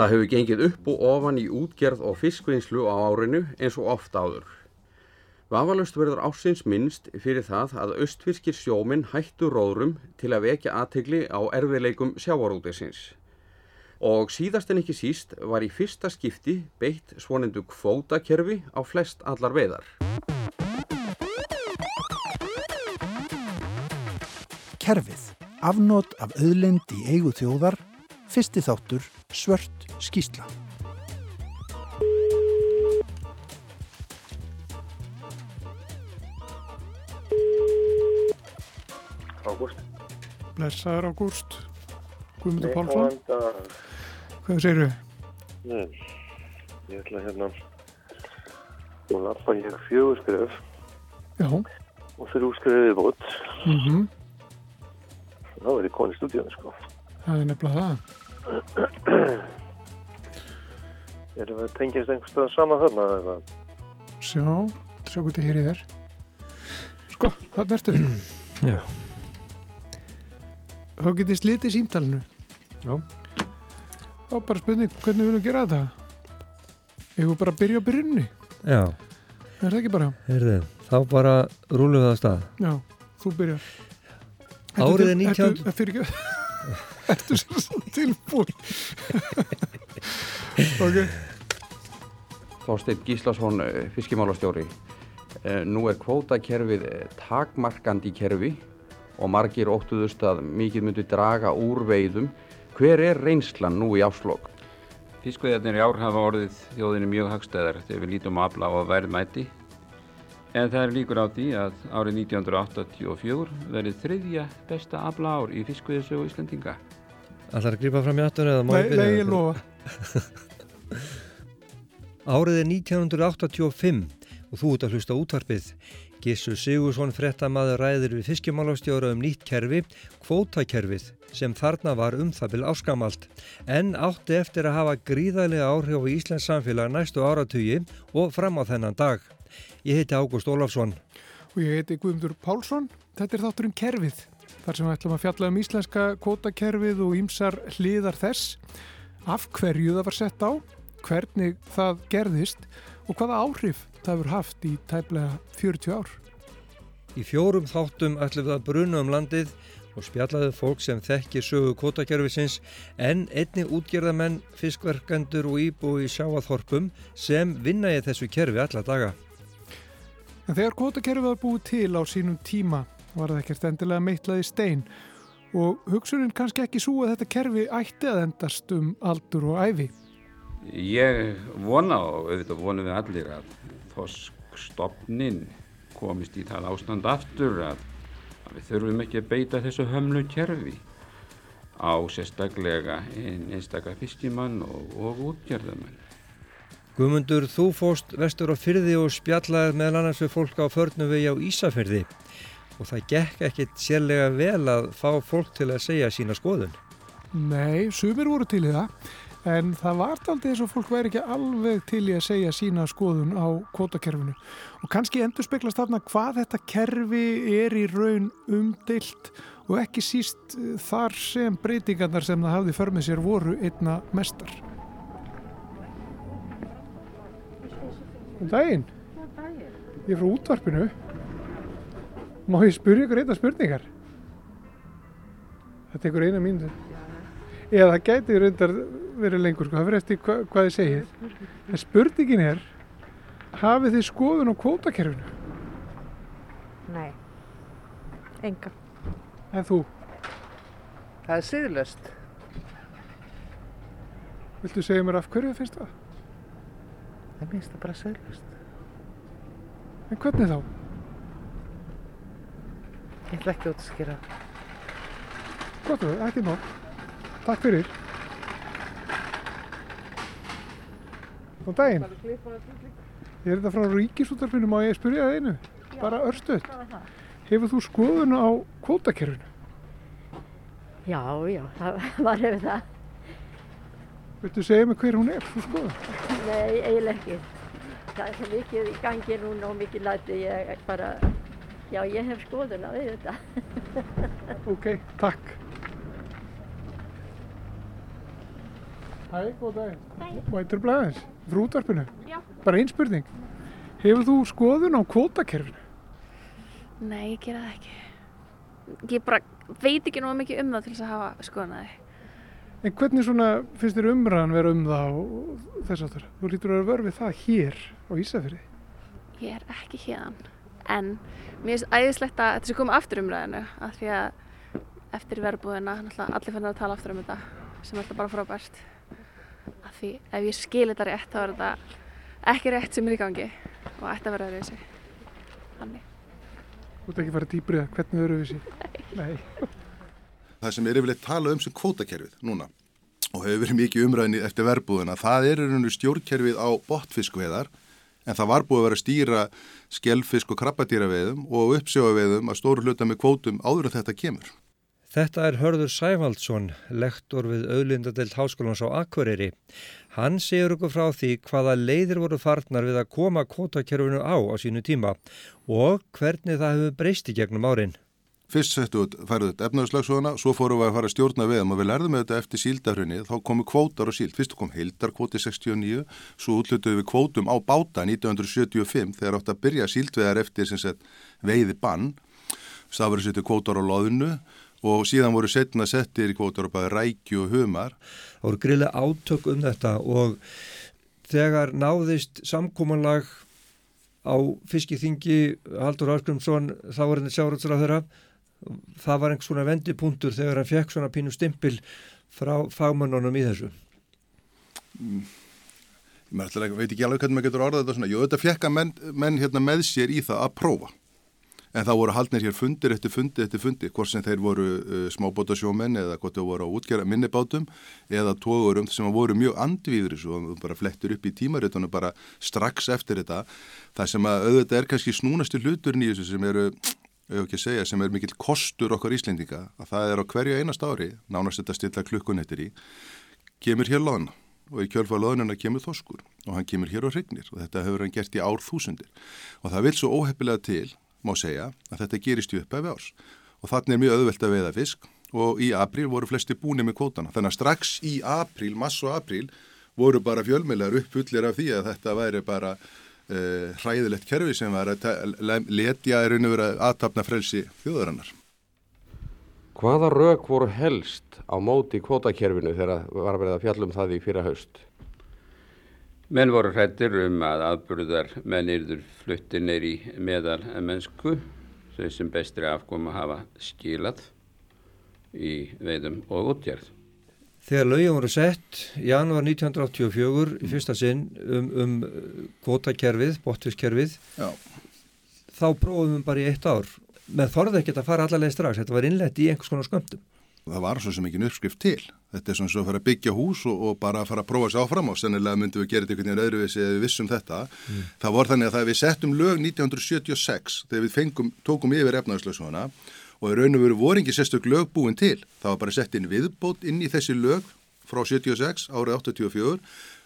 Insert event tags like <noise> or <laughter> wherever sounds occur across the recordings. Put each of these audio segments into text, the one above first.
Það hefur gengið upp og ofan í útgerð og fiskvinnslu á árinu eins og oft áður. Vafalust verður ásins minnst fyrir það að austfyrskir sjóminn hættu róðrum til að vekja aðtegli á erfiðleikum sjávarútisins. Og síðast en ekki síst var í fyrsta skipti beitt svonendu kvótakerfi á flest allar veiðar. Kerfið, afnót af auðlind í eigu þjóðar, fyrsti þáttur, svört skýsla. Ágúst. Blessaður Ágúst, Guðmundur Nei, Pálsson, hvað segirðu? Nei, ég ætla hérna, nú lappa ég fjögur skref Já, og þrjú skref viðbútt. mm Þá er ég konið í stúdíunum, sko. Það er nefnilega það. Erum við tengjast einhvers stöðan saman þarna eða? Sjá, sjá þið hér í þér. Sko, þarna ertu. <clears throat> Já. Þá getið slitið símtalinu. Já. Þá bara spurning, hvernig viljum við gera þetta? Ég vil bara byrja á byrjunni. Já, Er það ekki bara? heyrðu, þá bara rúlum við að stað. Já, þú byrjar. Árið er 19 Ertu, ertu, ertu, ertu sér svo tilbúin? <laughs> ok, Þorsteinn Gíslason, eh, fiskimálastjóri. Eh, Nú er kvótakerfið eh, takmarkandi kerfi og margir óttuðust að mikið myndi draga úr veiðum. Hver er reynslan nú í áslokk? Fiskveiðarnir í ár hafa orðið þjóðinni mjög hagstæðar þegar við lítum á afla og verðmæti. En það er líkur á því að árið 1984 verið þriðja besta afla ár í fiskveiðsögu Íslandinga. Ætlar að grípa fram í aftur eða má nei, ég byrja? nei, ég lofa. <laughs> Árið er 1985 og þú ert að hlusta útvarpið. Gissur Sigursson frettamæður ræðir við fiskimálastjóra um nýtt kerfi, kvótakerfið, sem þarna var um það bil áskamalt, en átti eftir að hafa gríðarlega áhrif á Íslands samfélag næstu áratugi og fram á þennan dag. Ég heiti Ágúst Ólafsson. Og ég heiti Guðmundur Pálsson. Þetta er þátturinn Kerfið. Þar sem við ætlum að fjalla um íslenska kvótakerfið og ýmsar hliðar þess. Af hverju það var sett á, hvernig það gerðist og hvaða áhrif það hefur haft í tæplega 40 ár. Í fjórum þáttum ætlum við að bruna um landið og spjallaðu fólk sem þekkir sögu kvotakerfisins en einni útgerðamenn, fiskverkendur og íbúi sjáaþorpum sem vinna í þessu kerfi alla daga. En þegar kvótakerfið var búið til á sínum tíma var það ekkert endilega meitlað í stein og hugsunin kannski ekki svo að þetta kerfi ætti að endast um aldur og æfi. Ég vona og auðvitað vonum við allir að þorskstofnin komist í það ástand aftur að, að við þurfum ekki að beita þessu hömlu kerfi á sérstaklega einn einstakar fiskimann og, og útgerðamenn. Guðmundur, þú fóst vestur á fyrði og spjallaði meðal annars við fólk á förnuvegi á Ísafyrði og það gekk ekkit sérlega vel að fá fólk til að segja sína skoðun. Nei, sumir voru til í það en það var aldrei eins og fólk væri ekki alveg til í að segja sína skoðun á kvótakerfinu og kannski endur speklast þarna hvað þetta kerfi er í raun umdilt og ekki síst þar sem breytingarnar sem það hafði för með sér voru einna mestar. Daginn. Ég er frá útvarpinu. Má ég spyrja ykkur einna spurningar? Það tekur eina mínútu. Eða það gæti reyndar verið lengur, sko, það fyrir eftir hva, hvað þið segið. En spurningin er, hafið þið skoðun á kvótakerfinu? Nei, enga. En þú, Það er siðlöst. viltu segja mér af hverju finnst það? Það minnst það bara siðlöst. En hvernig þá? Ég ætla ekki út að skýra. Gott og ekki nóg. Takk fyrir. Góðan daginn. Ég er þetta frá ríkisútarfinu, má ég spyrja það einu? Bara örstuðt. Hefur þú skoðun á kvótakerfinu? Já, já, það <laughs> var hefur það. Viltu segja mér hver hún er, þú skoðun? Nei, eiginlega ekki. Það er svo mikið í gangi núna og mikið læti. Ég bara, já, ég hef skoðun á þetta. <laughs> Ok, takk. Hæ, góð dag. Vætur blæðins, frá útvarpinu. Já. Bara einn spurning. Hefur þú skoðun á kvótakerfinu? Nei, ég gera það ekki. Ég bara veit ekki náðu mikið um það til þess að hafa skoðanaði. En hvernig svona finnst þér umræðan vera um það og þess aftur? Þú lítur að vera vörfið það hér á Ísafirði. Ég er ekki hérðan. En mér finnst æðislegt að þetta sé koma aftur umræðinu af því að eftir verðbúðina allir fannir að tala aftur um þetta sem er alltaf bara frábært. Af því ef ég skil þetta rétt þá er þetta ekki rétt sem er í gangi og ætti að vera öðruvísi. Þannig. Þú ert ekki farið dýbrið að hvernig öru við sér. Nei. það sem er yfirleitt talað um sem kvótakerfið núna og hefur verið mikið umræðinni eftir verbúðuna, það er stjórnkerfið á botfiskveðar en það var búið að vera að stýra skellfisk og krabbadýraveðum og uppsjóaveðum að stóru hluta með kvótum áður en þetta kemur. Þetta er Hörður Sævaldsson, lektor við auðlindadelt háskólans á Akureyri. Hann segur okkur frá því hvaða leiðir voru farnar við að koma kvótakerfinu á á sínu tíma og hvernig það hefur breyst í gegnum árin. Fyrst settu við færið þetta efnaðurslagsvöðuna, svo fórum við að fara að stjórna veðum og við lærðum við þetta eftir síldarhraunni, þá komu kvótar og síld. Fyrst kom heildarkvóti 69, svo útlutuðu við kvótum á báta 1975 þegar átt að byrja síldveðar eftir sagt, veiði bann. Það voru settu kvótar á loðinu og síðan voru setna settir kvótar á bæði rækju og humar. Það voru grillega átök um þetta og þegar náðist samkómanlag á fiskiþingi Haldur Áskrumsson, þá var henni sjáratsra þeirra, það var einhvers svona vendipunktur þegar hann fekk svona pínu stimpil frá fagmannunum í þessu. Mm. Ég veit ekki alveg hvernig maður getur orðað þetta svona. Jú, þetta fekk að menn, menn hérna með sér í það að prófa. En það voru haldnir hér fundir eftir fundi eftir fundi, hvort sem þeir voru uh, smábótasjómenn eða hvort þeir voru á útgjara minnibátum eða tógurum sem voru mjög andvíður og bara flettur upp í tímaritunum bara strax eftir þetta. Það sem að auðvitað er kannski snúnastu hluturinn í þessu sem eru, segja, sem er mikill kostur okkar Íslendinga, að það er á hverju einast ári, nánast þetta stilla klukkunettir í, kemur hér loðna. Og í kjölfa loðnuna kemur þoskur og hann kemur hér á hrygnir. Og þetta hefur hann gert í ár þúsundir. Og það vil svo óheppilega til má segja að þetta gerist í uppæfi árs. Og þannig er mjög öðvöld að veiða fisk. Og í apríl voru flesti búinir með kvótana. Þannig að strax í apríl, mass og apríl voru bara fjölmeilar uppfullir af því að þetta væri bara uh, hræðilegt kerfi sem var að letja er raun og verið að aðtapna frelsi þjóðarannar. Hvaða rauk voru helst á móti kvótakerfinu þegar var verið að fjallum það í fyrra haust? Menn voru hrættir um að aðburðar menn yrður fluttir neyri meðal mennsku sem bestri afkoma hafa skilað í veiðum og útgjörð. Þegar lögjum voru sett í januar 1984 í fyrsta sinn um, um kvotakerfið, botfiskerfið, þá prófum við bara í eitt ár. Með þorði ekki að fara allarlega strax, þetta var innlegt í einhvers konar skömmtum. Það var svo sem ekki uppskrift til. Þetta er svona svo að fara að byggja hús og, og bara að fara að prófa sér áfram og sennilega myndum við gera þetta einhvern veginn öðruvísi eða við vissum þetta. Mm. Það voru þannig að það við settum lög 1976 þegar við fengum, tókum yfir efnaðarslöksuna og í raun og veru voru ekki sérstök lög búin til. Það var bara sett inn viðbót inn í þessi lög frá 76 árið 84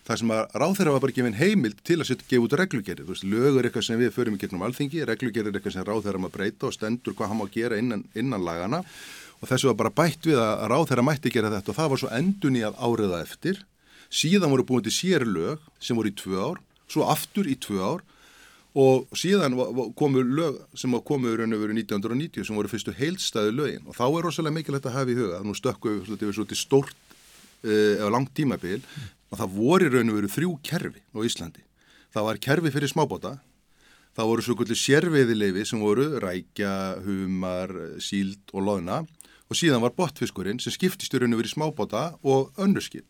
þar sem að ráþeira var bara gefin heimild til að setja gefa út reglugerið. Lög er eitthvað sem við förum í gegnum alþingi, reglugerið er eitthvað sem ráþeira maður breyta og stendur hvað hann má gera innan, innan lagana og þessu var bara bætt við að ráð þeirra mætti gera þetta og það var svo endun í að áriða eftir síðan voru búin til sér lög sem voru í tvö ár, svo aftur í tvö ár og síðan komu lög sem komu í raun og veru 1990 sem voru fyrstu heilstæðu lögin. Og þá er rosalega mikilvægt að hafa í huga nú stökku við svolítið stórt uh, eða langt tímabil. Og það voru í raun og veru þrjú kerfi á Íslandi. Það var kerfi fyrir smábóta það voru svo kvöldi sérveiðileifi sem voru rækja, humar, síld og loðna. Og síðan var botfiskurinn sem skiptist í raun og verið smábáta og önnurskip.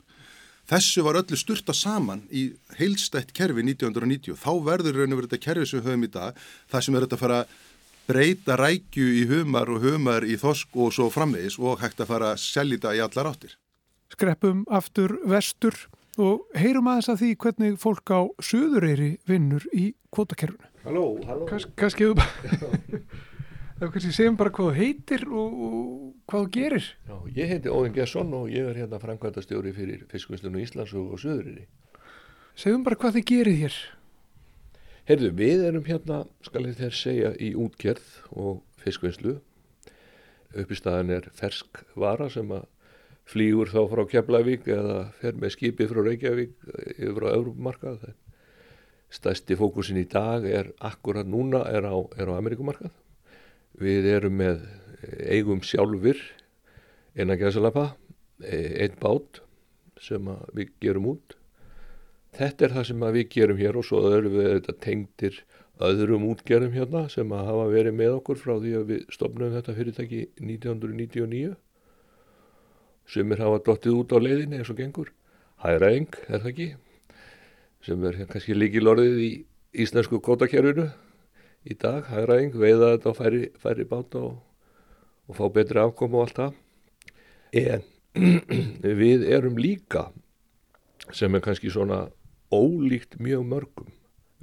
Þessu var öllu styrta saman í heilstætt kerfi 1990. Þá verður raun og verið þetta kerfi sem við höfum í dag, það sem er þetta að fara breyta rækju í humar og humar í þosk og svo framvegis og hægt að fara að selja þetta í allar áttir. Skreppum aftur vestur og heyrum aðeins að því hvernig fólk á söðureyri vinnur í kvotakerfunu. Halló, halló. Kas, kannski <laughs> er kannski segjum bara hvað þú heitir og, og hvað þú gerir. Já, ég heiti Óðin Gesson og ég er hérna framkvæmdastjóri fyrir fiskvinnslunu Íslands og, og Suðurinni. Segjum bara hvað þið gerir hér. Heyrðu, við erum hérna, skal ég þér segja, í útgerð og fiskvinnslu. Upp í staðan er fersk vara sem að flýgur þá frá Keflavík eða fer með skipi frá Reykjavík yfir á Európumarkað. Stæsti fókusin í dag er akkurat núna er á, er á Amerikumarkað. Við erum með eigum sjálfur innan gæsalapa, einn bát sem við gerum út. Þetta er það sem við gerum hér og svo erum við þetta tengtir öðrum útgerðum hérna sem að hafa verið með okkur frá því að við stopnum þetta fyrirtæki 1999 sem er hafa dottið út á leiðinni eins og gengur. Hæraeng er það ekki sem er kannski líkil orðið í íslensku kótakerfinu í dag. Hæraeng veiða þetta á færi, færi báta og, og fá betri afkom og allt það. En <clears throat> við erum líka sem er kannski svona ólíkt mjög mörgum.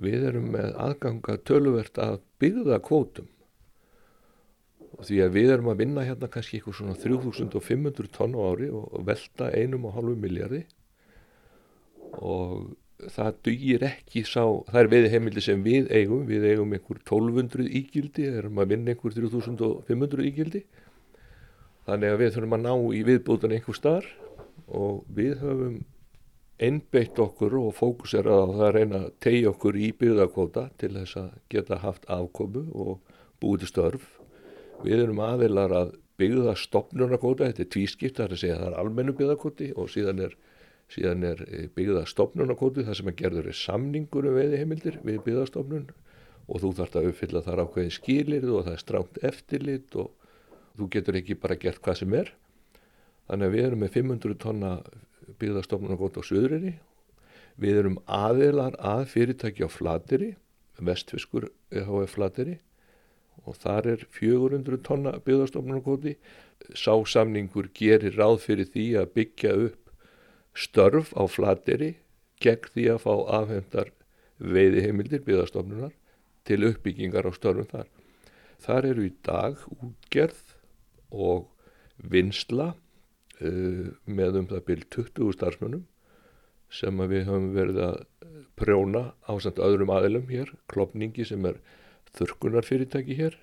Við erum með aðganga töluvert að byggða kvótum og því að við erum að vinna hérna kannski eitthvað svona 3500 tonn á ári og velta einum og hálfu miljardi og það dugir ekki sá, það er veiði heimildi sem við eigum, við eigum einhver 1200 ígildi, erum að vinna einhver 3500 ígildi þannig að við þurfum að ná í viðbútan einhver starf og við höfum einbeitt okkur og fókusera á það að reyna að tegja okkur í byggðarkvota til þess að geta haft afkomu og búið til störf. Við erum aðeinar að byggða stopnunarkvota, þetta er tvískipt, það er að segja að það er almennu byggðarkvoti og síðan er, síðan er eh, byggða stopnunarkvoti þar sem að gerður er samningur um veiðiheimildir við byggðarstopnun og þú þarfst að uppfylla þar ákveðin skilir og það er stránt eftirlit og þú getur ekki bara gert hvað sem er. Þannig að við erum með 500 tonna gótt á Suðurinni. Við erum aðeilar að fyrirtæki á Flateri, vestfiskur EHF Flateri og þar er 400 tonna byggðarstofnun og gótti. Sásamningur gerir ráð fyrir því að byggja upp störf á Flateri gegn því að fá afhendar veiðiheimildir byggðarstofnunar til uppbyggingar á störfum þar. Þar eru í dag útgerð og vinsla uh, með um það byrj 20 starfsmönnum sem við höfum verið að prjóna á samt öðrum aðilum hér, klopningi sem er þurkunarfyrirtæki hér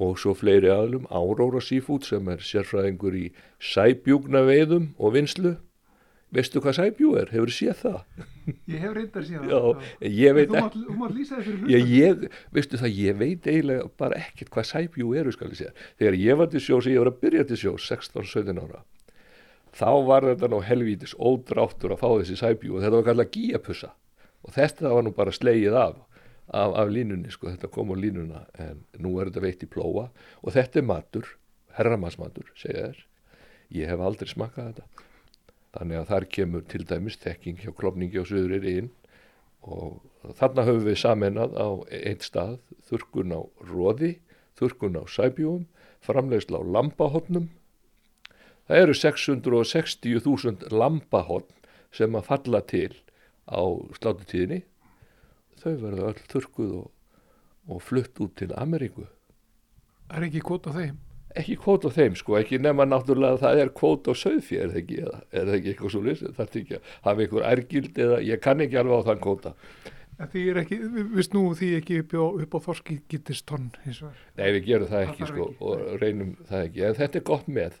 og svo fleiri aðilum, Áróra Seafood sem er sérfræðingur í sæbjúgna veiðum og vinslu veistu hvað sæbjú er, hefur séð það? Ég hef reyndar séð það. Já, ég veit ekki Þú mátt lýsa þér fyrir það, ég veit eiginlega bara ekkert hvað sæbjú eru Þegar ég var til sjós, ég var að byrja til sjós 16-17 ára þá var þetta nú helvítis ódráttur að fá þessi sæbjú og þetta var kallað gíapussa og þetta var nú bara slegið af af, af línunni sko, þetta kom á línuna en nú er þetta veitt í plóa. Og þetta er matur, herramansmatur segja þér, ég hef aldrei smakað þetta þannig að þar kemur til dæmis tekking hjá klopningi og söðurir inn og þarna höfum við samennað á einn stað þurkun á róði, þurkun á sæbjúum framlegsla á lampahotnum Það eru 660.000 lampahotn sem að falla til á slátutíðinni. Þau verða öll þurkuð og, og flutt út til Ameríku. Er ekki kvót á þeim? Ekki kvót á þeim sko, ekki nema náttúrulega að það er kvót á söðfjö, er það ekki, eða, er það ekki eitthvað svo lýsið? Það er ekki að hafa einhver ærgild eða ég kann ekki alveg á þann kvóta. Því er ekki, við snú því ekki upp á, upp á þorski getist tonn það? Nei, við gerum það, það ekki sko ekki. og reynum það ekki, en þetta er gott með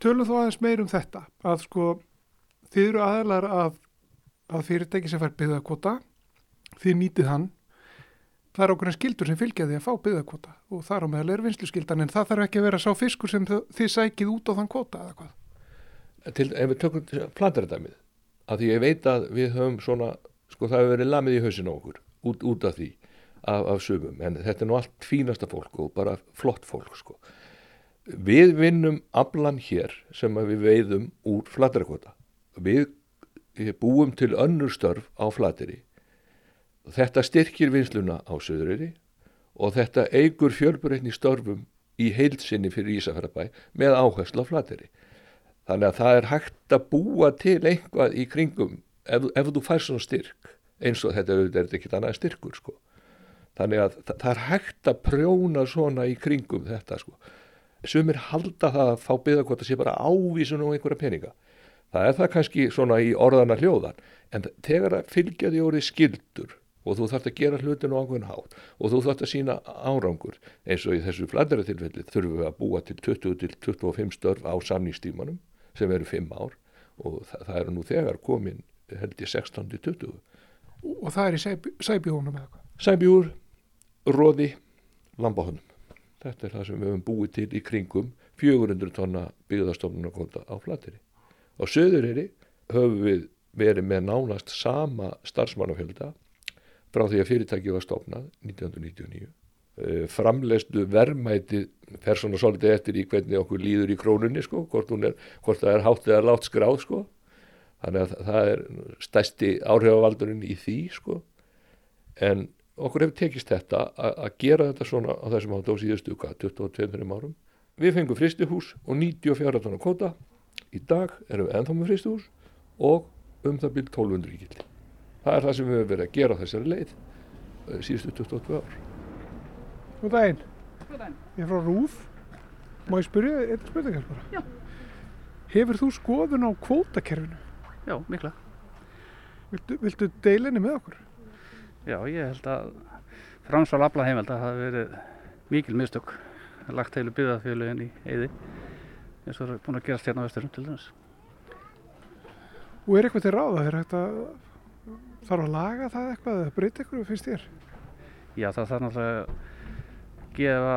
tölum þú aðeins meir um þetta að sko þið eru aðlar að, að fyrirtæki sem fær byggðakvota þið nýtið hann það er okkur en skildur sem fylgja því að fá byggðakvota og þar á meðal er vinslu skildan en það þarf ekki að vera sá fiskur sem þið sækið út á þann kvota eða hvað Til, ef við tökum plantarættamið að því ég veit að við höfum svona sko það hefur verið lamið í hausinu okkur út, út af því af, af sumum en þetta er nú allt fínasta fólk og bara flott fólk sko Við vinnum aflan hér sem við veiðum úr flatterakvota. Við búum til önnur störf á flatteri. Þetta styrkir vinsluna á söðuriri og þetta eigur fjölbreytni störfum í heilsinni fyrir Ísafjörðabæ með áherslu á flatteri. Þannig að það er hægt að búa til einhvað í kringum ef, ef þú fær svona styrk eins og þetta er auðvitað ekkert annað styrkur sko. Þannig að það er hægt að prjóna svona í kringum þetta sko sumir halda það að fá byggðarkvota sé bara ávísun og einhverja peninga. Það er það kannski svona í orðana hljóðan en þegar það fylgja því orðið skildur og þú þarfst að gera hlutinu á einhvern hátt og þú þarfst að sína árangur eins og í þessu flæðara tilfelli þurfum við að búa til 20-25 störf á samningstímanum sem eru 5 ár og það, það eru nú þegar komin held ég 16-20 Og það er í sæbj sæbjónum? Sæbjúr, róði, lambahönnum. Þetta er það sem við höfum búið til í kringum 400 tonna byggðarstofnunarkvota á flateri. Á söðuriri höfum við verið með nánast sama starfsmannafjölda frá því að fyrirtæki var stofnað 1999. Framleistu verðmæti fer svona svolítið eftir í hvernig okkur líður í krónunni sko, hvort, er, hvort það er hátt eða látt skráð sko. Þannig að það er stæsti áhrifavaldurinn í því sko. En okkur hefur tekist þetta að gera þetta svona á þessum átt á síðustu 22-23 árum. Við fengum fristihús og 94 tónar kvota. Í dag erum við ennþá með fristihús og um það byrjum 1200 íkildi. Það er það sem við hefum verið að gera á þessari leið síðustu 22 ár. Góð daginn. Góð daginn. Ég er frá Rúf. Má ég spyrja eitthvað spurningar bara? Já. Hefur þú skoðun á kvótakerfinu? Já, mikla. Viltu, viltu deilinni með okkur? Já, ég held að framsval afla heimeld að hafa verið mikil mistök lagt heilu byggðafélugin í eyði eins og það er búin að gerast hérna á vesturum til dæmis. Og er eitthvað til ráða? Er að þarf að laga það eitthvað eða breyta eitthvað finnst þér? Já, það þarf náttúrulega að gefa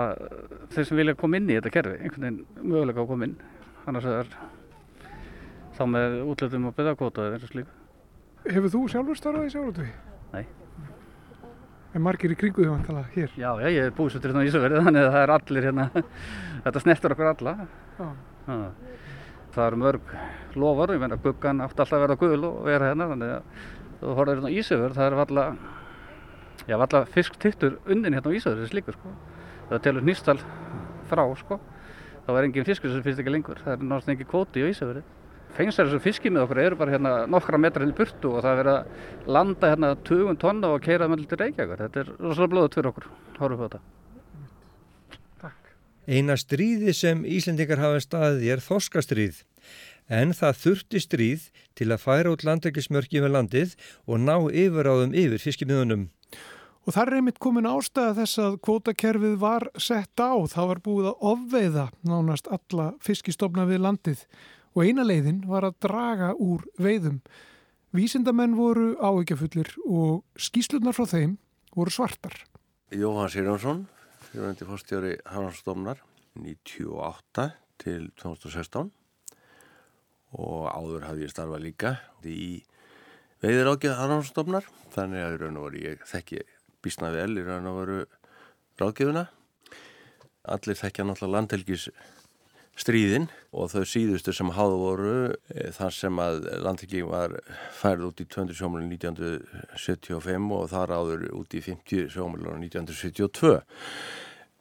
þeir sem vilja koma inn í þetta kerfi einhvern veginn möguleika að koma inn annars er þá með útlöðum og byggðakvota eða eins og slík. Hefur þú sjálfur starfað í sjálfurtvegi? Nei. En margir í kringu því vantala hér? Já, já, ég er búsettur hérna á Ísafjörði þannig að það er allir hérna, <laughs> þetta snertur okkur alla. Já. Það eru mörg lofar, ég meina guggan átti alltaf að vera gul og vera hérna þannig að þú horfður hérna á Ísafjörð, það er valla, já, valla fisktittur unnin hérna á Ísafjörði slíkur sko. Það telur nýstal frá sko. Það var engin fiskur sem finnst ekki lengur, það er náttúrulega engin kvóti á Ísafjörði fengsar þessu fiski með okkur eru bara hérna nokkra metra henni burtu og það er verið að landa hérna 20 tonna og keira með til Reykjavík. Þetta er rosalega blóðut fyrir okkur. Hóruð på þetta. Takk. Eina stríði sem Íslendingar hafa staðið er þorskastríð. En það þurfti stríð til að færa út landekismörki með landið og ná yfiráðum yfir fiskimiðunum. Og þar er einmitt komin ástæða þess að kvótakerfið var sett á. Það var búið að ofveiða nánast alla fiskistofna við landið og eina leiðin var að draga úr veiðum. Vísindamenn voru áhyggjafullir og skýslunar frá þeim voru svartar. Jóhann Sirjónsson, fyrirvændi fórstjóri Hafnarsdómnar, 98 til 2016 og áður hafði ég starfað líka í veiðir ágjöð Hafnarsdómnar, þannig að í raun og veru ég þekki bísna vel í raun og veru ráðgjöfuna. Allir þekkja náttúrulega landhelgis stríðin og þau síðustu sem háðu voru e, þar sem að landhelgi var færð út í 200 sjómulun 1975 og þar áður út í 50 sjómulun 1972.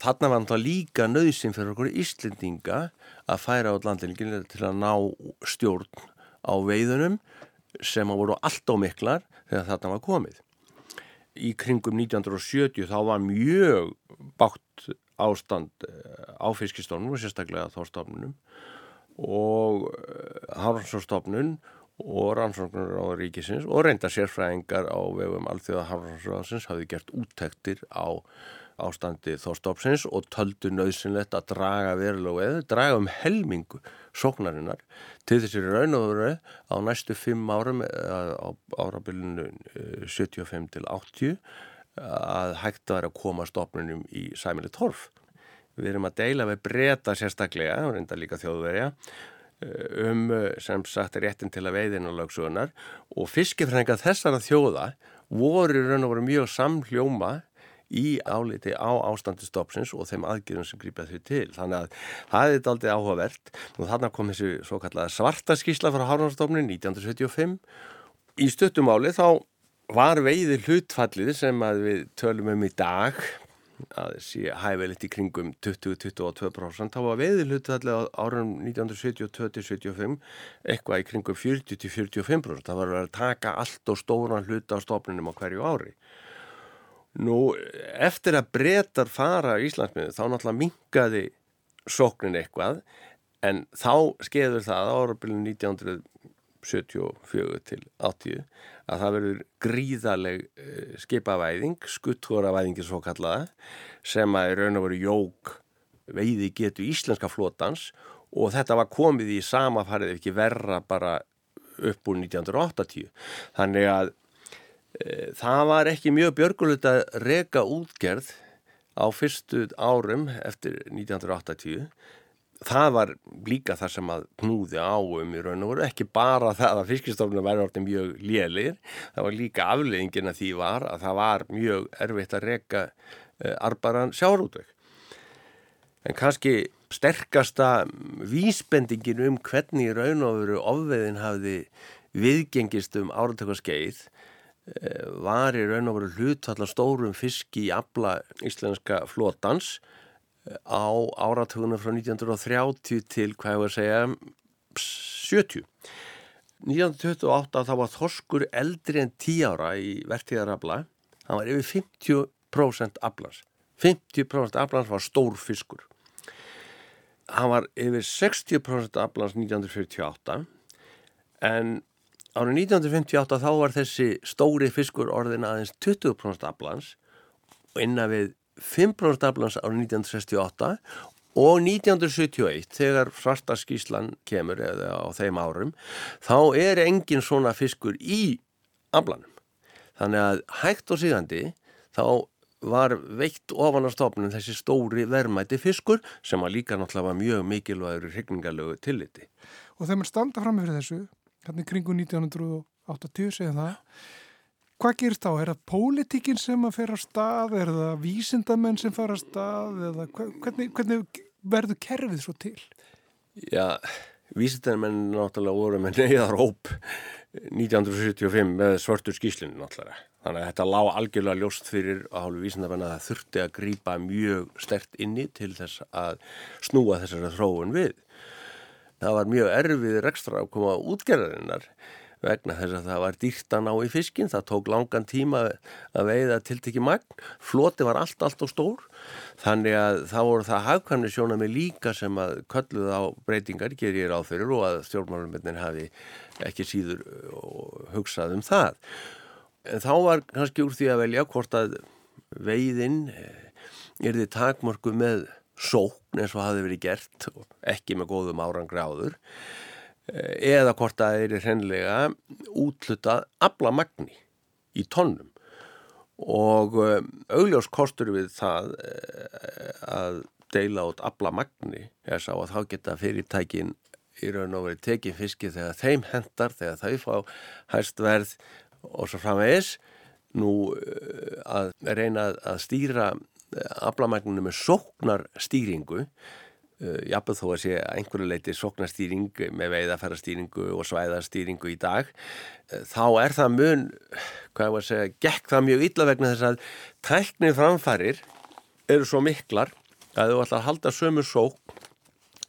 Þarna var náttúrulega líka nöðsinn fyrir okkur Íslendinga að færa át landhelgin til að ná stjórn á veiðunum sem að voru allt á miklar þegar þarna var komið. Í kringum 1970 þá var mjög bátt ástand á fiskistofnum og sérstaklega þórstofnunum og Hárhansstofnun og rannsóknur á ríkisins og reynda sérfræðingar á vegum alþjóða Hárhansstofnins hafði gert úttektir á ástandi þórstofnsins og töldu nöðsynlegt að draga verulega eða draga um helmingu sóknarinnar til þessari raun og veru á næstu fimm árum á árabilinu 75 til 80 að hægt að vera að koma stofnunum í sæmili torf. Við erum að deila við breyta sérstaklega, reynda líka þjóðverja, um sem sagt réttin til að veiðin og lögsugunar og fiskifrænga þessara þjóða voru raun og voru mjög samhljóma í áliti á ástandi stopsins og þeim aðgjörðum sem grípa þau til. Þannig að það er aldrei áhugavert. Nú þarna kom þessi svo kallega svarta skísla frá Hárnarstofnun 1975. Í stuttumáli þá var veiði hlutfallið sem við tölum um í dag að sé hæfilegt í kringum 20-22% þá var veiði hlutfallið á árum 1972-75 eitthvað í kringum 40-45% það var að taka allt og stóran hluta á stofnunum á hverju ári Nú, eftir að breytar fara í Íslandsmiðu þá náttúrulega mingaði sóknin eitthvað en þá skeður það á árabilinu 1974 til 80 að það verður gríðaleg uh, skipavæðing, skuttvoravæðingi svo kallaða sem að raun og veru jók veiði getu íslenska flótans og þetta var komið í sama farið ekki verra bara upp úr 1980 þannig að það var ekki mjög björgulegt að reka útgerð á fyrstu árum eftir 1980 það var líka það sem að knúði á um í raun og veru, ekki bara það að fiskistofnum væri orðin mjög lélir, það var líka afleggingin að því var að það var mjög erfitt að reyka uh, arbaran sjárútvögg. En kannski sterkasta vísbendingin um hvernig raun og veru ofveðin hafði viðgengist um áratökaskeið var í raun og veru hlutallar stórum fiski í abla íslenska flótans á áratugunum frá 1930 til hvað ég var að segja 70 1928 þá var Þorskur eldri en 10 ára í vertíðarabla hann var yfir 50% ablans 50% ablans var stór fiskur. Hann var yfir 60% ablans 1948 en árið 1958 þá var þessi stóri fiskur orðin aðeins 20% ablans og innan við 5% aflans árið 1968 og 1971 þegar svarta skíslan kemur eða á þeim árum þá er engin svona fiskur í aflanum. Þannig að hægt og síðandi þá var veitt ofan á stofnum þessi stóri verðmæti fiskur sem að líka náttúrulega var mjög mikilvægur í hryggningalögu tilliti. Og þegar maður standa fram með þessu, hérna kringu 1980 segja það Hvað gerist þá? Er það pólitíkin sem að fer á stað? Er það vísindamenn sem fara á stað? Eða hvernig, hvernig verður kerfið svo til? Já, vísindamenn náttúrulega voru með neyðar hóp 1975 með svörtur skýslinu náttúrulega. Þannig að þetta lág algjörlega ljóst fyrir að hálfu vísindamenn að það þurfti að grýpa mjög stert inni til þess að snúa þessari þróun við. Það var mjög erfið rekstra að koma útgerðarinnar vegna þess að það var dýrt að ná í fiskin, það tók langan tíma að veiða tiltekki magn, floti var allt, allt og stór, þannig að það voru það hafkvæmni sjóna með líka sem að kölluð á breytingar gerir ég ráð fyrir og að stjórnmálumöndin hafi ekki síður hugsað um það. En þá var kannski úr því að velja hvort að veiðin er því takmörku með sókn eins og hafi verið gert, ekki með góðum árangri áður, eða hvort það er hreinlega útlutað aflamagni í tónnum og um, augljós kostur við það eh, að deila út aflamagni er sá að þá geta fyrirtækin í raun og verið tekið fiski þegar þeim hendar, þegar þau fá hæst verð og svo framvegis. Nú eh, að reyna að stýra aflamagninu með sóknar stýringu Uh, jafnveg þó að sé einhverju leiti soknastýring með veiðaferrastýringu og svæðastýringu í dag uh, þá er það mun, hvað ég var að segja gekk það mjög illa vegna þess að tæknið framfærir eru svo miklar að þú ætla að halda sömu sókn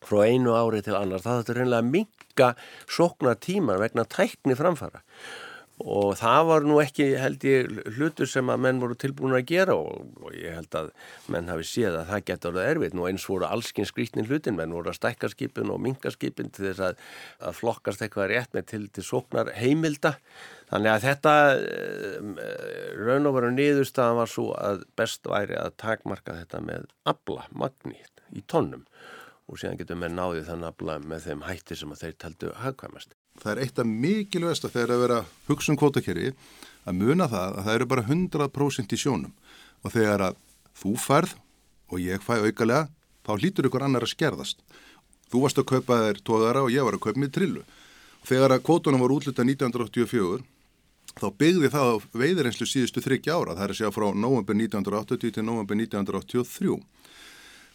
frá einu ári til annars, það þetta er reynilega að minka sóknartíman vegna tæknið framfæra og það var nú ekki held ég hlutur sem að menn voru tilbúin að gera og, og ég held að menn hafi séð að það getur að erfitt. Nú eins voru allskinn skrítnin hlutin menn voru að stækka skipin og minga skipin til þess að, að flokkast eitthvað rétt með til til sóknar heimilda þannig að þetta raun og veru niðurstaðan var svo að best væri að takmarka þetta með abla magnít í tónnum og síðan getur menn náðið þann abla með þeim hætti sem að þeir taldu hagkvæmast það er eitt af mikilvægast að þegar að vera hugsun kvotakerri að muna það að það eru bara 100% í sjónum og þegar að þú færð og ég fæ aukalega þá hlýtur ykkur annar að skerðast. Þú varst að kaupa þér tóðara og ég var að kaupa mér trillu. Þegar að kvotunum var útluta 1984 þá byggði það á veiðirinslu síðustu þryggja ára, það er að segja frá november 1980 til november 1983.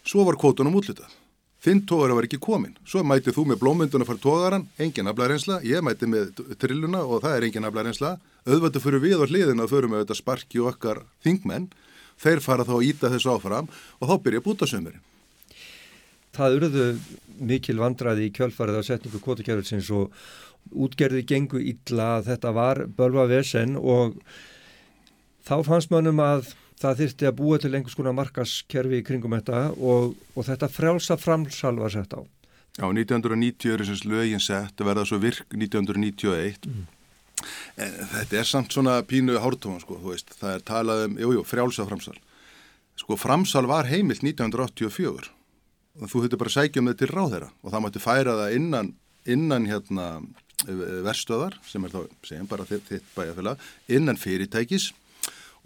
Svo var kvotunum útlutað. Þinn tógar var ekki komin. Svo mætið þú með blómynduna fyrir tógaran, engin aflæðrensla, ég mætið með trilluna og það er engin aflæðrensla. Öðvöldu fyrir við og hliðin að förum með þetta sparki og okkar þingmenn. Þeir fara þá að íta þessu áfram og þá byrja bútasömurinn. Það urðu mikil vandraði í kjölfarið á setningu kvotakjörðsins og útgerði gengu illa að þetta var bölva vesen og þá fannst mannum að það þyrti að búa til einhvers konar markaskerfi í kringum þetta og, og þetta frjálsa framsal var sett á. Já, 1990 er þessins lögin sett að verða svo virk 1991. Mm. Þetta er samt svona pínu hártóma, sko, þú veist. Það er talað um, jújú, jú, frjálsa framsal. Sko, framsal var heimilt 1984 þú höfðu bara sækja um þetta til ráðherra og það mætti færa það innan, innan hérna verstöðar sem er þá, segjum bara þitt bæjarfélag, innan fyrirtækis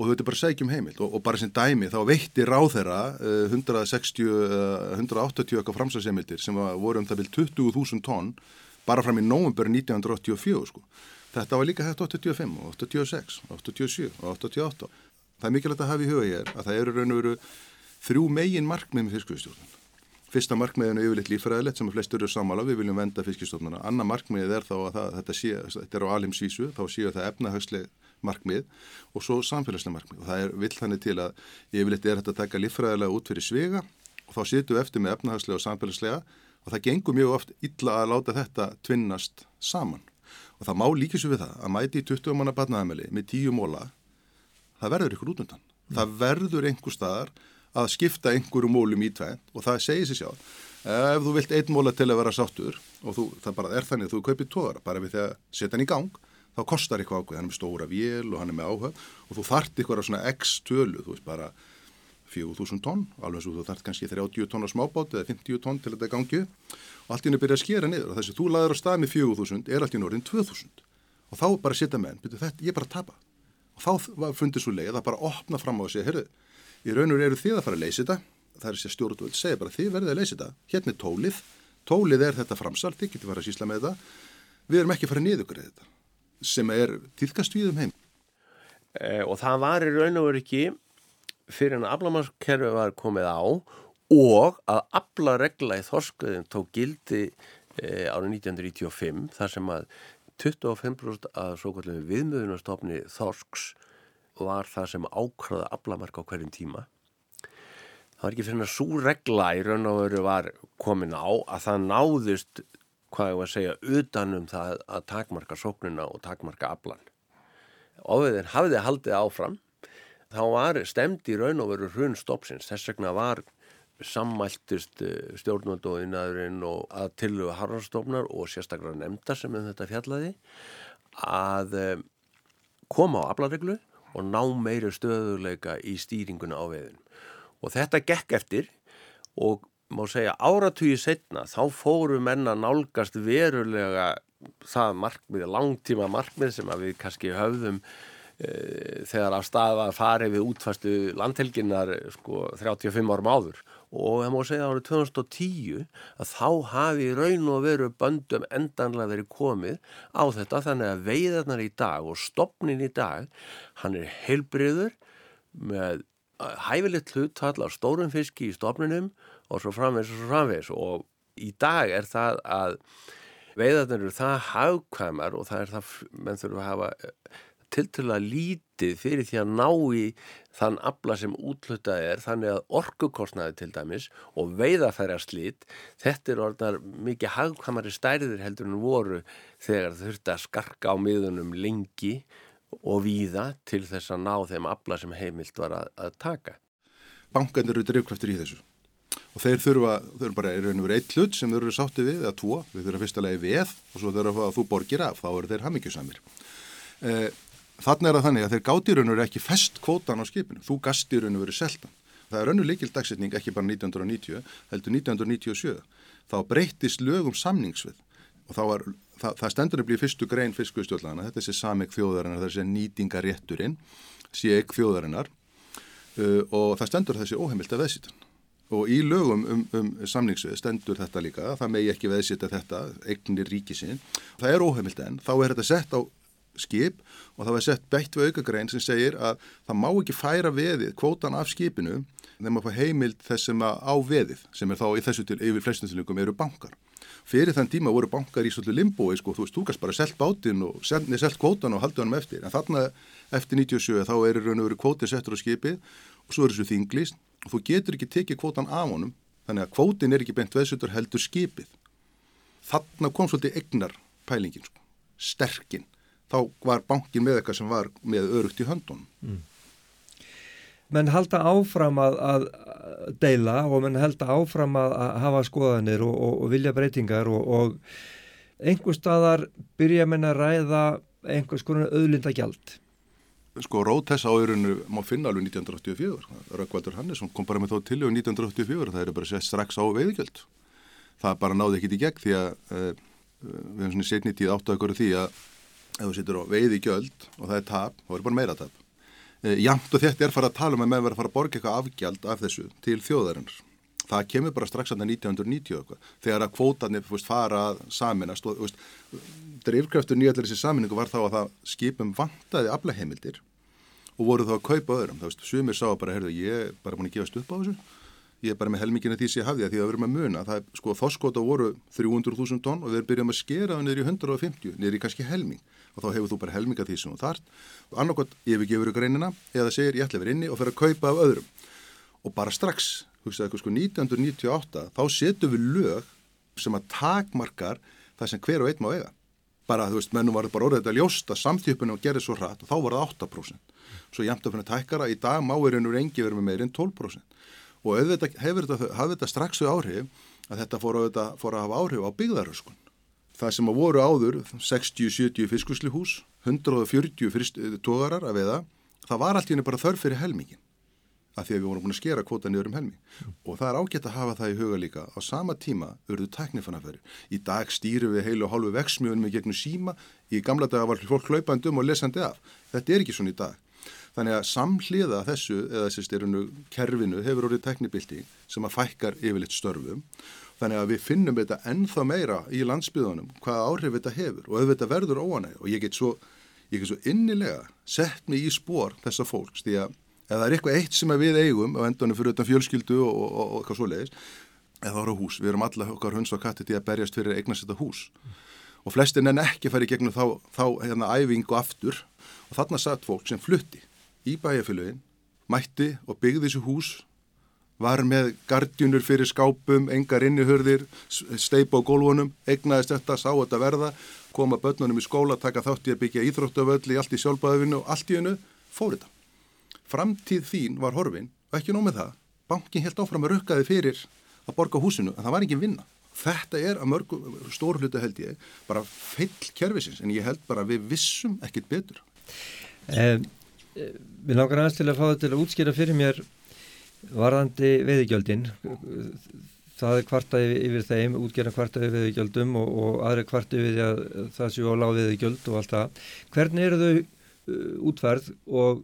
og þú veitur bara sækjum heimild og, og bara sem dæmi þá veitti ráðherra uh, 160, uh, 180 okkar framsæðsheimildir sem var, voru um það vil 20.000 tonn bara fram í nóvember 1984 sko. Þetta var líka hægt 85 og 86, 87 og 88. Það er mikilvægt að hafa í huga hér að það eru raun og veru þrjú megin markmið með fiskvistjórnum. Fyrsta markmiðinu er yfirleitt lífræðilegt sem að flestur eru samála, við viljum venda fiskistofnuna. Anna markmiðið er þá að það, þetta, sé, þetta er á alimsvísu, þá séu það efnahagsleg markmið og svo samfélagsleg markmið. Og það er vill þannig til að yfirleitt er þetta að taka lífræðilega út fyrir svega og þá sétu eftir með efnahagslega og samfélagslega og það gengur mjög oft illa að láta þetta tvinnast saman. Og það má líkis við það að mæti í 20 manna barnaðameli með 10 móla, það verður ykkur út undan. Mm. Það verður einhver staðar að skipta einhverju mólum í tvein og það segir sér sjálf. Ef þú vilt einn móla til að vera sáttur og þú, það bara er þannig að þú kaupir tóðara bara við því að setja hann í gang, þá kostar eitthvað ákveð, hann er með stóra vél og hann er með áhug og þú þart ykkur að svona x tölu, þú veist bara 4.000 tonn, alveg svo þú þart kannski 30 tonn á smábátt eða 50 tonn til þetta gangi og allt í henni byrja að skera niður. Og þess að þú laður á stað með 4.000 er allt í norðin 2.000 og þá bara setja menn, byrju þetta, ég bara tapa. Og þá fundir svo leið að bara opna fram á að segja, herru, í raun og eru þið að fara að leysa þetta, það er sér stjórnvöld segja bara þið verðið að leysa þetta, hérna er tólið. Tólið er þetta framsal, þið getur fara að sísla með þetta, við erum ekki að fara niðugrið þetta, sem er týðkast við um heim e, og það var í raun og veru ekki fyrir en að aflamannskerfi var komið á og að aflaregla í þorskuðin tók gildi e, árið 1995 þar sem að 25% að svo kallum viðmöðunarstofni þorsks var það sem ákvæða aflamark á hverjum tíma. Það var ekki fyrir að svo regla í raun og veru var komin á að það náðist, hvað ég var að segja, utanum það að takmarka sóknuna og takmarka aflan. Óveðin hafiði haldið áfram, þá var stemd í raun og veru hrun stoppsins. Þess vegna var sammæltist stjórnvöld og innæðurinn og að tilhuga harfarstofnar og sérstaklega nefnda sem um þetta fjallaði að koma á aflareglu og ná meiri stöðuleika í stýringuna á veðin. Og þetta gekk eftir og má segja áratugið setna þá fóru menna nálgast verulega það markmið, langtíma markmið sem að við kannski höfðum e, þegar af staða farið við útfastu landhelginnar sko 35 árum áður. Og það má segja árið 2010 að þá hafi raun og veru böndum endanlega verið komið á þetta. Þannig að veiðarnar í dag og stopnin í dag hann er heilbriður með hæfilegt hlutall af stórum fiski í stopninum og svo framvegs og svo framvegs og í dag er það að veiðarnar eru það hagkvæmar og það er það menn þurfa að hafa tiltöla lítið fyrir því að ná í þann abla sem útlutað er. Þannig að orkukostnaði til dæmis og veiðafæra slít þetta er orðnar mikið hagkvæmari stærðir heldur en voru þegar þurfti að skarka á miðunum lengi og víða til þess að ná þeim abla sem heimilt var að, að taka. Bankanir eru drivkraftur í þessu og þeir þurfa, þau eru bara í raun og verið eitt hlut sem þau eru sátti við eða tvo, þau þurfa fyrst að leiði veð og svo þurfa að þú borgir af, þá eru þeir hammingjusamir. Eh, Þannig er það þannig að þeir gátirunur er ekki fest kvótan á skipinu, þú gastirunur verið seltan. Það er önnu líkil dagsetning ekki bara 1990, heldur 1997. Þá breytist lögum samningsvið og var, það, það stendur að bli fyrstu grein fiskustjórnlana, þetta sér sameg þjóðarinnar, það sér nýtingarétturinn, sé ekki þjóðarinnar uh, og það stendur þessi óheimilt að veðsítan. Og í lögum um, um samningsvið stendur þetta líka, það megi ekki veðsita þetta, eignir ríkisinn, það er óheimilt en þá er þetta sett á skip og það var sett bætt við aukagrein sem segir að það má ekki færa veðið kvótan af skipinu þegar maður fá heimild þessum að á veðið sem er þá í þessu til yfir flestinsilingum eru bankar. Fyrir þann tíma voru bankar í svolítið limbói sko, þú veist, þú kannst bara selt bátinn og selt kvótan og halda hann eftir. En þarna eftir 97 þá er raun og veru kvótið settur á skipið og svo er þessu þinglist og þú getur ekki tekið kvótan af honum þannig að kvótin er ekki bent veðsutur heldur skipið. Þarna kom svolítið egnar pælingin, sko, sterkinn þá var bankin með eitthvað sem var með örugt í höndunum. Mm. Menn halda áfram að, að deila og menn halda áfram að, að hafa skoðanir og, og, og vilja breytingar og, og einhver staðar byrja menn að ræða einhvers konar auðlindagjald sko rót þess áurinu má finna alveg 1984. Rökkvaldur Hannesson kom bara með þá til og 1984 það eru bara sett strax á veiðgjöld. Það bara náði ekkit í gegn því að uh, við hefum svona setni tíð átt að ykkur því að ef þú sittur á veiðgjöld og það er tap, þá er bara meira tap. Uh, Jamt og þetta er fara að tala um að með vera að fara að borga eitthvað afgjald af þessu til þjóðarinnar. Það kemur bara strax að 1990 eitthvað, þegar að kvótanir fúst, fara að saminast og veist, drifkraftur nýjallir þessi saminningu var þá að það skipum vantaði aflaheimildir og voru þá að kaupa öðrum. Það veist, sumir sá bara, herðu, ég er bara búin að gefast upp á þessu, ég er bara með helmingina því sem ég hafði að því að við erum að muna. Það er, sko, þoskota voru 300.000 tonn og við erum byrjað að skera það niður í 150, niður í kannski helming og þá hefur þú bara helminga því sem þú þart og annarkot yfirgefur ykkur einina eða segir ég ætla að vera inni og fer að kaupa af öðrum og bara strax hugsaðu sko 1998 þá setum við lög sem að takmarkar það sem hver og einn má eiga. Bara þú veist mennum var bara orðið þetta ljósta samþjöpunum og gerði svo hratt og þá var það 8% svo jæmt af henni tækara í dag má er ennur engi verið með meirinn 12% og auðvitað hefur þetta, þetta strax við áhrif að þetta fór að, fór að hafa áhrif á byggðaröskun. Það sem að voru áður 60-70 fiskuslihús 140 tógarar að veða það var allt í henni bara þörf fyrir helmingin að því að við vorum búin að skera kvota niður um helmi mm. og það er ágætt að hafa það í huga líka á sama tíma urðu tæknifannafæri í dag stýru við heilu og hálfu veksmjögunum í gegnum síma, í gamla daga var fólk hlaupandum og lesandi af, þetta er ekki svona í dag. Þannig að samhliða þessu eða þessi styrunu kerfinu hefur orðið tæknibildi sem að fækkar yfirleitt störfum. Þannig að við finnum þetta ennþá meira í landsbyðunum hvaða áhrif þetta hefur. Og auðvitað verður óanæg og ég get svo, ég get svo innilega sett mig í spór þessa fólks því að ef það er eitthvað eitt sem við eigum á endunum fyrir utan fjölskyldu og, og, og, og eitthvað svo leiðis, eða það eru hús. Við erum alla okkar hunds og katti til að berjast fyrir eignast þetta hús. Og flestin en ekki færi gegnum þá, þá hérna æfingu aftur. Og þarna satt fólk sem flutti í bæjarfélagin mætti og byggði þessu hús var með gardjunur fyrir skápum, engar innihörðir, steipa á gólfunum, egnaðist þetta, sá þetta verða, koma börnunum í skóla, taka þátt í að byggja íþróttavölli, allt í sjálfbæðavinu og allt í hennu fór þetta framtíð þín var horfin og ekki nómið það, bankin helt áfram að rukkaði fyrir að borga húsinu en það var ekki vinna. Þetta er að mörgu stór hlutu held ég, bara feill kervisins en ég held bara við vissum ekkit betur. Eh, við langar aðeins til að fá þetta til að útskýra fyrir mér varðandi veðigjöldin það er kvartaði yfir þeim útgerna kvartaði veðigjöldum og, og aðri kvartaði yfir að það séu á lág veðigjöld og allt það. Hvernig eru þau uh, útferð og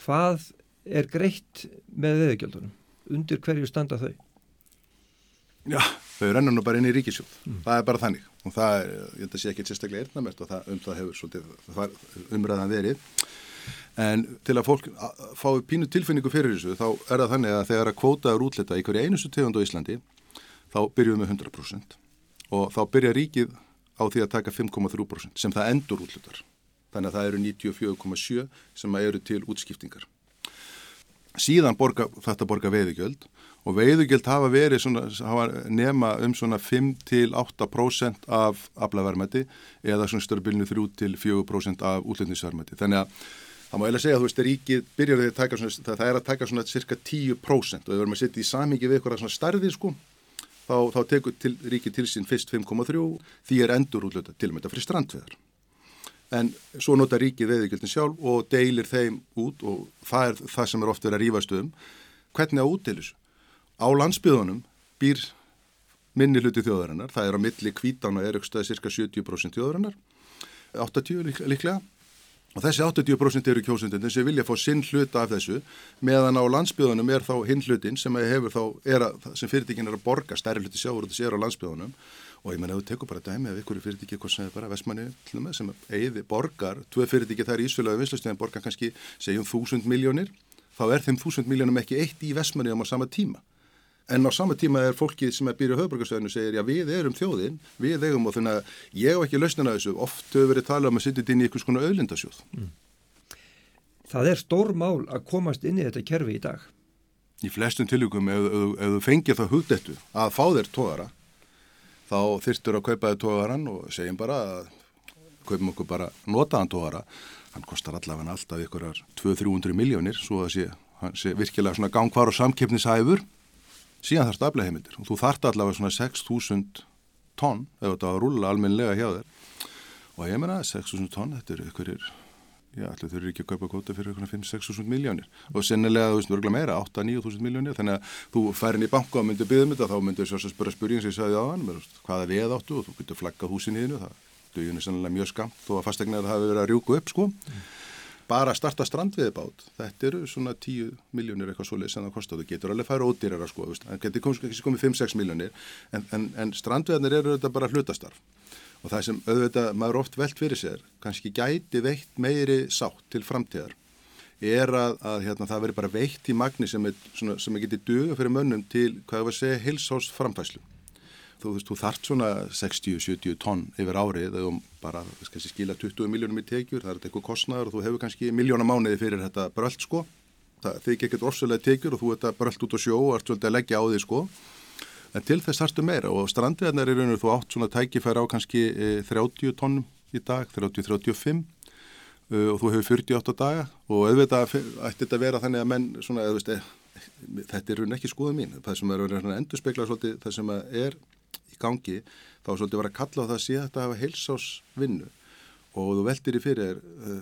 hvað er greitt með veðugjöldunum? Undir hverju standa þau? Já, þau renna nú bara inn í ríkisjóð. Mm. Það er bara þannig og það er, ég held að sé ekki sérstaklega erðnamert og það, um það hefur svolítið umræðan verið. En til að fólk fái pínu tilfinningu fyrir þessu þá er það þannig að þegar að kvóta er útlita í hverju einustu tegund á Íslandi þá byrjuðum við 100% og þá byrja ríkið á því að taka 5,3% sem það endur útlitar þannig að það eru 94,7 sem eru til útskiptingar. Síðan borga, þetta borga veiðugjöld og veiðugjöld hafa verið svona, hafa nema um svona 5-8% af aflaverðmætti eða svona störbilinu 3-4% af útlendisverðmætti. Þannig að það má eiginlega segja að þú veist ríkið byrjar að taka svona, það er að taka svona cirka 10% og ef við verðum að setja í samingi við eitthvað svona starfið sko þá, þá tekur til, ríkið til sín fyrst 5,3 því er endur útluta til og með þetta fyrir strandveðar en svo nota ríkið veðugjöldin sjálf og deilir þeim út og það er það sem er ofta verið að rífast um. Hvernig að útdeilis á landsbyðunum býr minni hluti þjóðarinnar, það er á milli kvítan og er aukstaði cirka 70% þjóðarinnar 80 líklega og þessi 80% eru kjósundin sem vilja fá sinn hluta af þessu meðan á landsbyðunum er þá hinn hlutin sem, sem fyrirtíkin er að borga stærri hluti sjáur og þessi er á landsbyðunum og ég menna að þú tekur bara dæmi af ykkur fyrirtæki, hvað sem er bara Vestmanni sem eigði borgar, tvei fyrirtæki þar í Ísfjölaðu vinslustíðan borgar kannski segjum þúsund miljónir, þá er þeim þúsund miljónum ekki eitt í Vestmanni á sama tíma en á sama tíma er fólkið sem er býrið á höfbrukarstöðinu segir já við erum þjóðin, við eigum og þannig að ég hef ekki lausnina þessu, oft hefur verið talað um að þetta inn í einhvers konar öðlindasjóð mm. Það er stór mál að komast inn í þetta kerfi í dag. Í flestum tilvíkum ef, ef, ef þú fengir það hugdettu að fá þér tóðara þá þyrtur að kaupa þið tógaran og segjum bara að kaupum okkur bara notaðan tógara hann kostar allavega alltaf ykkurar 200-300 miljónir svo að sé, sé virkilega svona gangvar og samkeppnishæfur síðan þarf staflega heimildir og þú þart allavega svona 6.000 tonn ef þetta var að rulla almenlega hjá þér og ég menna 6.000 tonn þetta eru ykkurir já, allir þau eru ekki að kaupa kvota fyrir eitthvað 5-6 miljónir og sennilega, þú veist, örgulega meira, 8-9 miljónir, þannig að þú færin í banka og myndir byggðum þetta, þá myndir svo spura spurning sem ég sagði á hann, hvaða veð áttu og þú getur flaggað húsin í þínu, það duginu sennilega mjög skamt og að fastegna það hafi verið að rjúku upp, sko. Mm. Bara að starta strandviðibát, þetta eru svona 10 miljónir eitthvað svolítið sem það kostar, þú getur alveg færa ódýrar að sko, það getur komið, komið 5-6 miljónir, en, en, en strandviðarnir eru þetta bara hlutastarf. Og það sem auðvitað maður oft velt fyrir sér kannski gæti veitt meiri sátt til framtíðar er að, að hérna, það veri bara veitt í magni sem, er, svona, sem er getið duga fyrir mönnum til, hvað ég var að segja, heilsás framfæslu. Þú, þú þart svona 60-70 tonn yfir árið og bara kannski, skila 20 miljónum í tekjur, það er eitthvað kostnæður og þú hefur kannski miljóna mánuði fyrir þetta bröld sko. Það þykir ekkert orsulega tekjur og þú ert bröld út á sjó og ert svolítið að leggja á því sko. En til þess harstu meira og strandiðarnar er raun og þú átt svona tækifæri á kannski 30 e, tónnum í dag, 30-35 e, og þú hefur 48 daga. Og auðvitað ætti þetta að vera þannig að menn svona, eða veist, e, þetta er raun ekki skoða mín, það sem er endur spekla svolítið það sem er í gangi þá svolítið var að kalla á það að sé þetta að hafa heilsásvinnu og þú veldir í fyrir uh,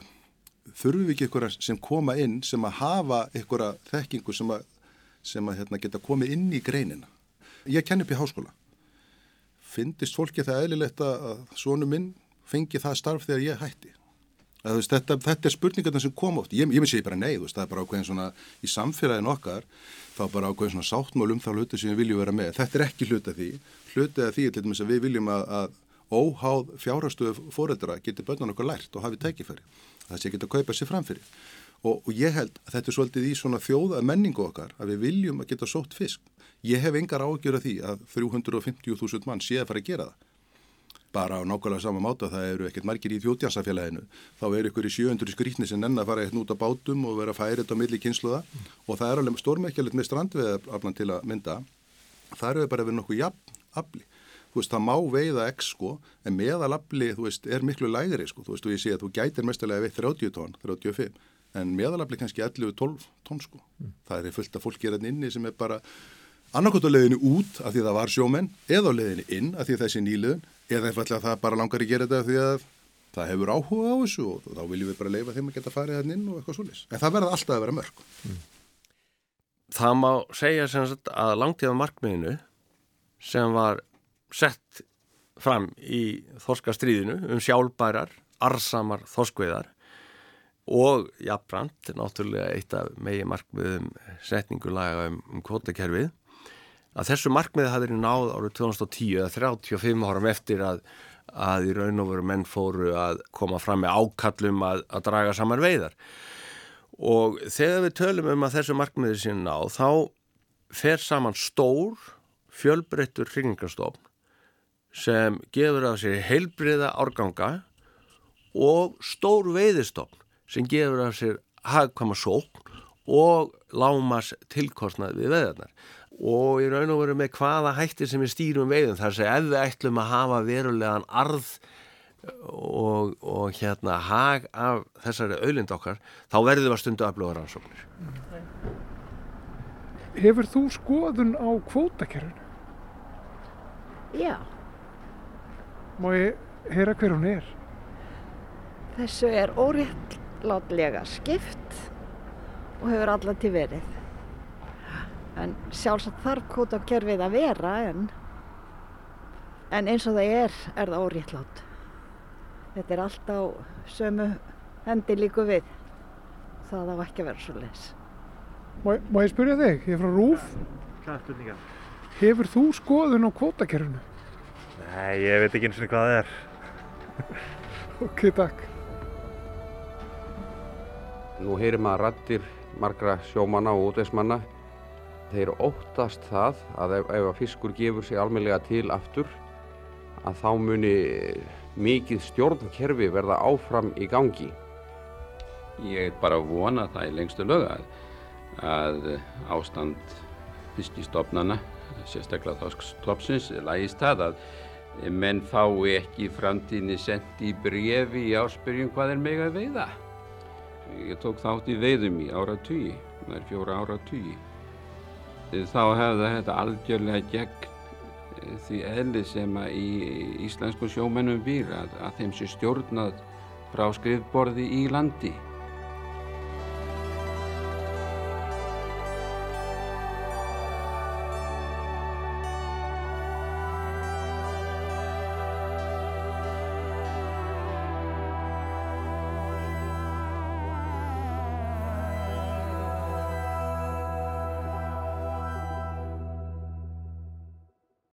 þurfum við ekki ykkur sem koma inn sem að hafa ykkur þekkingu sem að, sem að hérna, geta komið inn í greinina? Ég kenn upp í háskóla. Finnist fólki það eðlilegt að svonu minn fengi það starf þegar ég hætti? Að, veist, þetta, þetta er spurningarna sem kom oft. Ég, ég myndi segja bara nei, veist, það er bara ákveðin svona í samfélagin okkar þá bara ákveðin svona sáttmál um þá hluti sem við viljum vera með. Þetta er ekki hluta því. Hluta því til dæmis að við viljum að, að óháð fjárhastöðu fóreldra getur börnun okkur lært og hafið tækifæri. Það sé geta að kaupa sér framfyrir. Og, og ég held að þetta er svolítið í svona þjóða menningu okkar að við viljum að geta sótt fisk. Ég hef engar ágjör af því að 350.000 mann sé að fara að gera það. Bara á nákvæmlega sama máta það eru ekkert margir í þjóttjansafélaginu. Þá eru ykkur í 700 skrítni sem enna fara eitthvað út á bátum og vera færið á milli kynsluða mm. og það er alveg stórmækjalið með strandveðaflan til að mynda. Það eru bara verið nokkuð jafn afli. Þú veist, það má veiða x sko, en meðalafli, þú veist, er miklu lægri sko. Þú veist, og ég sé að þú gætir mestalega við 30 tón, 35, en meðalafli kannski 11-12 tón sko. Mm. Það er fullt af fólki hérna inni sem er bara annarkot á leiðinu út af því það var sjómenn eða á leiðinu inn af því þessi nýliðun eða einfallega það bara langar að gera þetta því að það hefur áhuga á þessu og þá viljum við bara leifa þeim að geta farið hann inn og eitthvað svolítið. En það verða alltaf að vera mörg. Mm. Það má segja sagt, að langtíða markmiðinu sem var sett fram í þorskastríðinu um sjálfbærar, arsamar þorskveðar og jafnbrand, náttúrulega eitt af megi markmiðum setningulaga um, um kvotakerfið að þessu markmiði hafði náð árið 2010 eða 35 áram eftir að, að í raun og veru menn fóru að koma fram með ákallum að, að draga saman veiðar. Og þegar við tölum um að þessu markmiði sín náð þá fer saman stór fjölbreyttur hringingastofn sem gefur af sér heilbriða árganga og stór veiðistofn sem gefur af sér hagkvæma sókn og lámas tilkostnað við veðarnar og í raun og veru með hvaða hættir sem við stýrum veiðum þar sem ef við ætlum að hafa verulegan arð og, og hérna hag af þessari auðlind okkar þá verðum við að stundu aflöfa rannsóknir Hefur þú skoðun á kvótakerfinu? Já Má ég heyra hver hún er? Þessu er óréttlátlega skipt og hefur allar til verið en sjálfsagt þarf kvotakerfið að vera en, en eins og það er er það óréttlátt. Þetta er allt á sömu hendi líku við. Það á ekki að vera svo les Má, má ég spyrja þig, ég er frá Rúf Hvað spurninga? Hefur þú skoðun á kvotakerfinu? Nei, ég veit ekki eins og hvað það er. <laughs> Ok, takk. Nú heyrir maður rattir margra sjómanna og útvegsmanna þeir óttast það að ef, ef að fiskur gefur sig almeinlega til aftur að þá muni mikið stjórnkerfi verða áfram í gangi. Ég bara vona það í lengstu lög að, að ástand fiskistofnana, sérstaklega þáskstofsins, lægist það að menn fái ekki framtíðinni sendt í brefi í áspyrjum hvað er meg að veiða. Ég tók þátt í veiðum í ára tugi, það er fjóra ára tugi þá hefða þetta algjörlega gegn eh, því eðli sem að í íslensku sjómennum býr að, að þeim sé stjórnað frá skrifborði í landi.